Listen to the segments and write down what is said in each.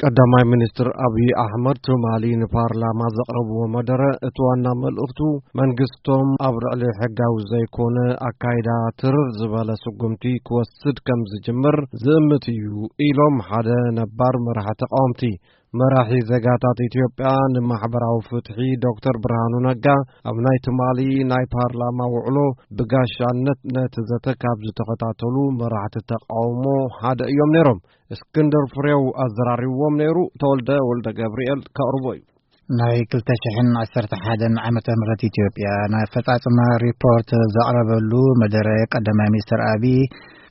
ቀዳማይ ሚኒስትር ኣብዪ ኣሕመድ ትማሊ ንፓርላማ ዘቕረብዎ መደረ እቲ ዋና መልእኽቱ መንግስቶም ኣብ ልዕሊ ሕጋዊ ዘይኮነ ኣካይዳ ትርር ዝበለ ስጉምቲ ክወስድ ከም ዝጅምር ዝእምት እዩ ኢሎም ሓደ ነባር መራሒ ተቃወምቲ መራሒ ዜጋታት ኢትዮጵያ ንማሕበራዊ ፍትሒ ዶክተር ብርሃኑ ነጋ ኣብ ናይ ትማሊ ናይ ፓርላማ ውዕሎ ብጋሻነት ነቲ ዘተ ካብ ዝተኸታተሉ መራሕቲ ተቃውሞ ሓደ እዮም ነይሮም። እስክንድር ፍሬው ኣዘራሪብዎም ነይሩ። ተወልደ ወልደ ገብርኤል ከቕርቦ እዩ። ናይ 2011 ዓመተ ምህረት ኢትዮጵያ ናይ ኣፈጻጽማ ሪፖርት ዘቕረበሉ መደረ ቀዳማይ ሚኒስትር ኣቢይ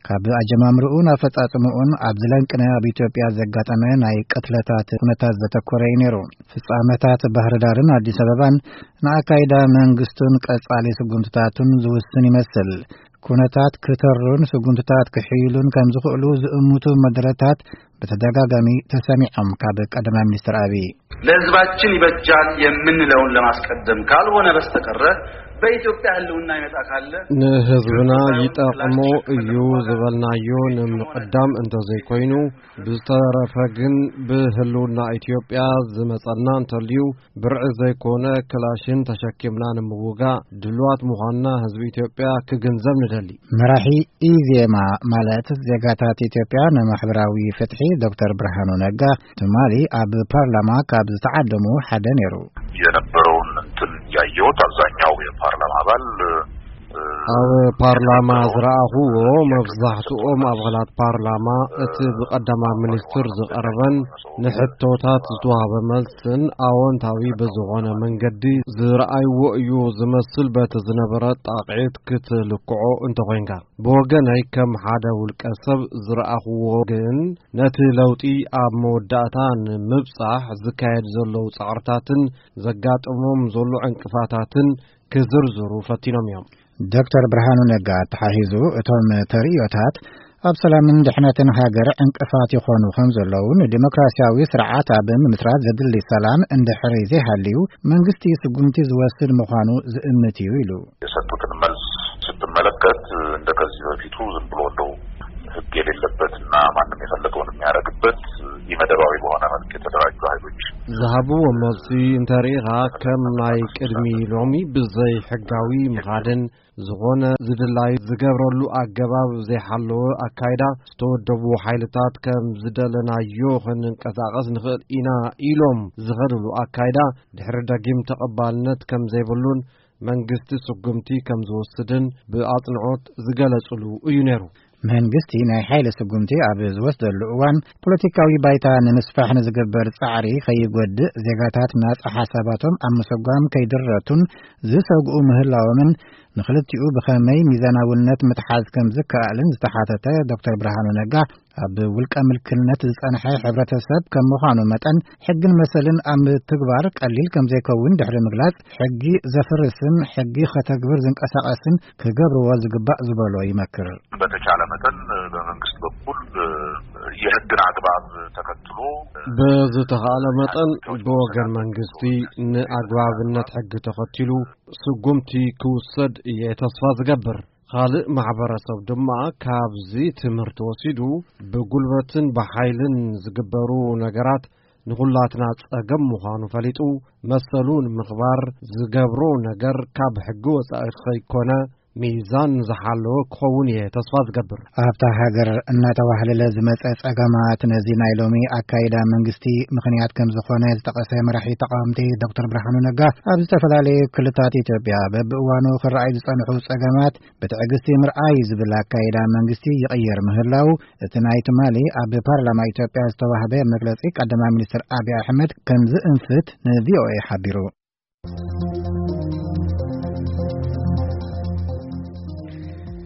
ካብ ኣጀማምርኡን ኣፈጻጽምኡን ኣብ ዝለንቅነ ኣብ ኢትዮጵያ ዘጋጠመ ናይ ቅትለታት ኩነታት ዘተኮረ እዩ ነይሩ። ፍጻመታት ባህርዳርን ኣዲስ ኣበባን ንኣካይዳ መንግስቱን ቀጻሊ ስጉምትታቱን ዝውስን ይመስል። ኩነታት ክተሩን ስጉምትታት ክሕይሉን ከም ዝኽእሉ ዝእምቱ መደረታት በተደጋጋሚ ተሰሚዖም ካብ ቀዳማይ ሚኒስትር ኣብይ። ለህዝባችን ይበጃል የምንለውን ለማስቀደም ካልሆነ በስተቀረ በኢትዮጵያ ህልውና ይመጣ ካለ ንህዝብና ይጠቕሞ እዩ ዝበልናዮ ንምቕዳም እንተዘይኮይኑ ብዝተረፈ ግን ብህልውና ኢትዮጵያ ዝመፀና እንተልዩ ብርዒ ዘይኮነ ክላሽን ተሸኪምና ንምውጋእ ድልዋት ምዃንና ህዝቢ ኢትዮጵያ ክግንዘብ ንደሊ። መራሒ ኢዜማ ማለት ዜጋታት ኢትዮጵያ ንማሕበራዊ ፍትሒ ዶክተር ብርሃኑ ነጋ ትማሊ ኣብ ፓርላማ ካብ ዝተዓደሙ ሓደ ነይሩ። የነበረውን እንትን ያየሁት አብዛኛው የፓርላማ አባል ኣብ ፓርላማ ዝረኣኹዎ መብዛሕትኦም ኣባላት ፓርላማ እቲ ብቀዳማይ ሚኒስትር ዝቐረበን ንሕቶታት ዝተዋህበ መልስን ኣወንታዊ ብዝኾነ መንገዲ ዝረኣይዎ እዩ ዝመስል በቲ ዝነበረ ጣቕዒት ክትልክዖ እንተኾይንካ ብወገነይ ከም ሓደ ውልቀ ሰብ ዝረኣኽዎ ግን ነቲ ለውጢ ኣብ መወዳእታ ንምብጻሕ ዝካየድ ዘለዉ ጻዕርታትን ዘጋጥሞም ዘሎ ዕንቅፋታትን ክዝርዝሩ ፈቲኖም እዮም ዶክተር ብርሃኑ ነጋ ኣተሓሒዙ እቶም ተርእዮታት ኣብ ሰላምን ድሕነትን ሃገር ዕንቅፋት ይኾኑ ከም ዘለዉ ንዲሞክራሲያዊ ስርዓት ኣብ ምምስራት ዘድሊ ሰላም እንድሕሪ ዘይሃልዩ መንግስቲ ስጉምቲ ዝወስድ ምዃኑ ዝእምት እዩ ኢሉ የሰጡትን መልስ ስትመለከት እንደ ከዚህ በፊቱ ዝም ብሎ እንደው ህግ የሌለበትና ማንም የፈለገውን የሚያደርግበት ኢመደባዊ በሆነ መልክ የተደራጁ ኃይሎች ዝሃብዎ መልሲ እንተርኢኻ ከም ናይ ቅድሚ ሎሚ ብዘይ ሕጋዊ ምኻድን ዝኾነ ዝድላይ ዝገብረሉ ኣገባብ ዘይሓለወ ኣካይዳ ዝተወደቡ ሓይልታት ከም ዝደለናዮ ክንንቀሳቐስ ንኽእል ኢና ኢሎም ዝኸድሉ ኣካይዳ ድሕሪ ደጊም ተቐባልነት ከም ዘይብሉን መንግስቲ ስጉምቲ ከም ዝወስድን ብኣጽንዖት ዝገለጽሉ እዩ ነይሩ። መንግስቲ ናይ ሓይሊ ስጉምቲ ኣብ ዝወስደሉ እዋን ፖለቲካዊ ባይታ ንምስፋሕ ንዝግበር ጻዕሪ ከይጎድእ ዜጋታት ናጻ ሓሳባቶም ኣብ ምሰጓም ከይድረቱን ዝሰግኡ ምህላዎምን ንክልቲኡ ብኸመይ ሚዛናውነት ምትሓዝ ከም ዝከኣልን ዝተሓተተ ዶክተር ብርሃኑ ነጋ ኣብ ውልቀ ምልክነት ዝጸንሐ ሕብረተሰብ ከም ምዃኑ መጠን ሕግን መሰልን ኣብ ምትግባር ቀሊል ከም ዘይከውን ድሕሪ ምግላጽ ሕጊ ዘፍርስን ሕጊ ከተግብር ዝንቀሳቐስን ክገብርዎ ዝግባእ ዝበሎ ይመክር። በተቻለ መጠን በመንግስት በኩል የሕግን ኣግባብ ተከትሎ ብዝተኻእለ መጠን ብወገን መንግስቲ ንኣግባብነት ሕጊ ተኸትሉ ስጉምቲ ክውሰድ እየ ተስፋ ዝገብር። ኻልእ ማሕበረሰብ ድማ ካብዚ ትምህርቲ ወሲዱ ብጉልበትን ብሓይልን ዝግበሩ ነገራት ንኹላትና ጸገም ምዃኑ ፈሊጡ መሰሉ ንምኽባር ዝገብሮ ነገር ካብ ሕጊ ወጻኢ ኸይኮነ ሚዛን ዝሓለወ ክኸውን እየ ተስፋ ዝገብር። ኣብታ ሃገር እናተዋህለለ ዝመፀ ፀገማት ነዚ ናይ ሎሚ ኣካይዳ መንግስቲ ምኽንያት ከም ዝኾነ ዝጠቐሰ መራሒ ተቓወምቲ ዶክተር ብርሃኑ ነጋ ኣብ ዝተፈላለዩ ክልታት ኢትዮጵያ በብእዋኑ ክረኣዩ ዝፀንሑ ፀገማት ብትዕግስቲ ምርኣይ ዝብል ኣካይዳ መንግስቲ ይቕየር ምህላው እቲ ናይ ትማሊ ኣብ ፓርላማ ኢትዮጵያ ዝተዋህበ መግለፂ ቀዳማይ ሚኒስትር ኣብዪ ኣሕመድ ከም ዝእንፍት ንቪኦኤ ሓቢሩ።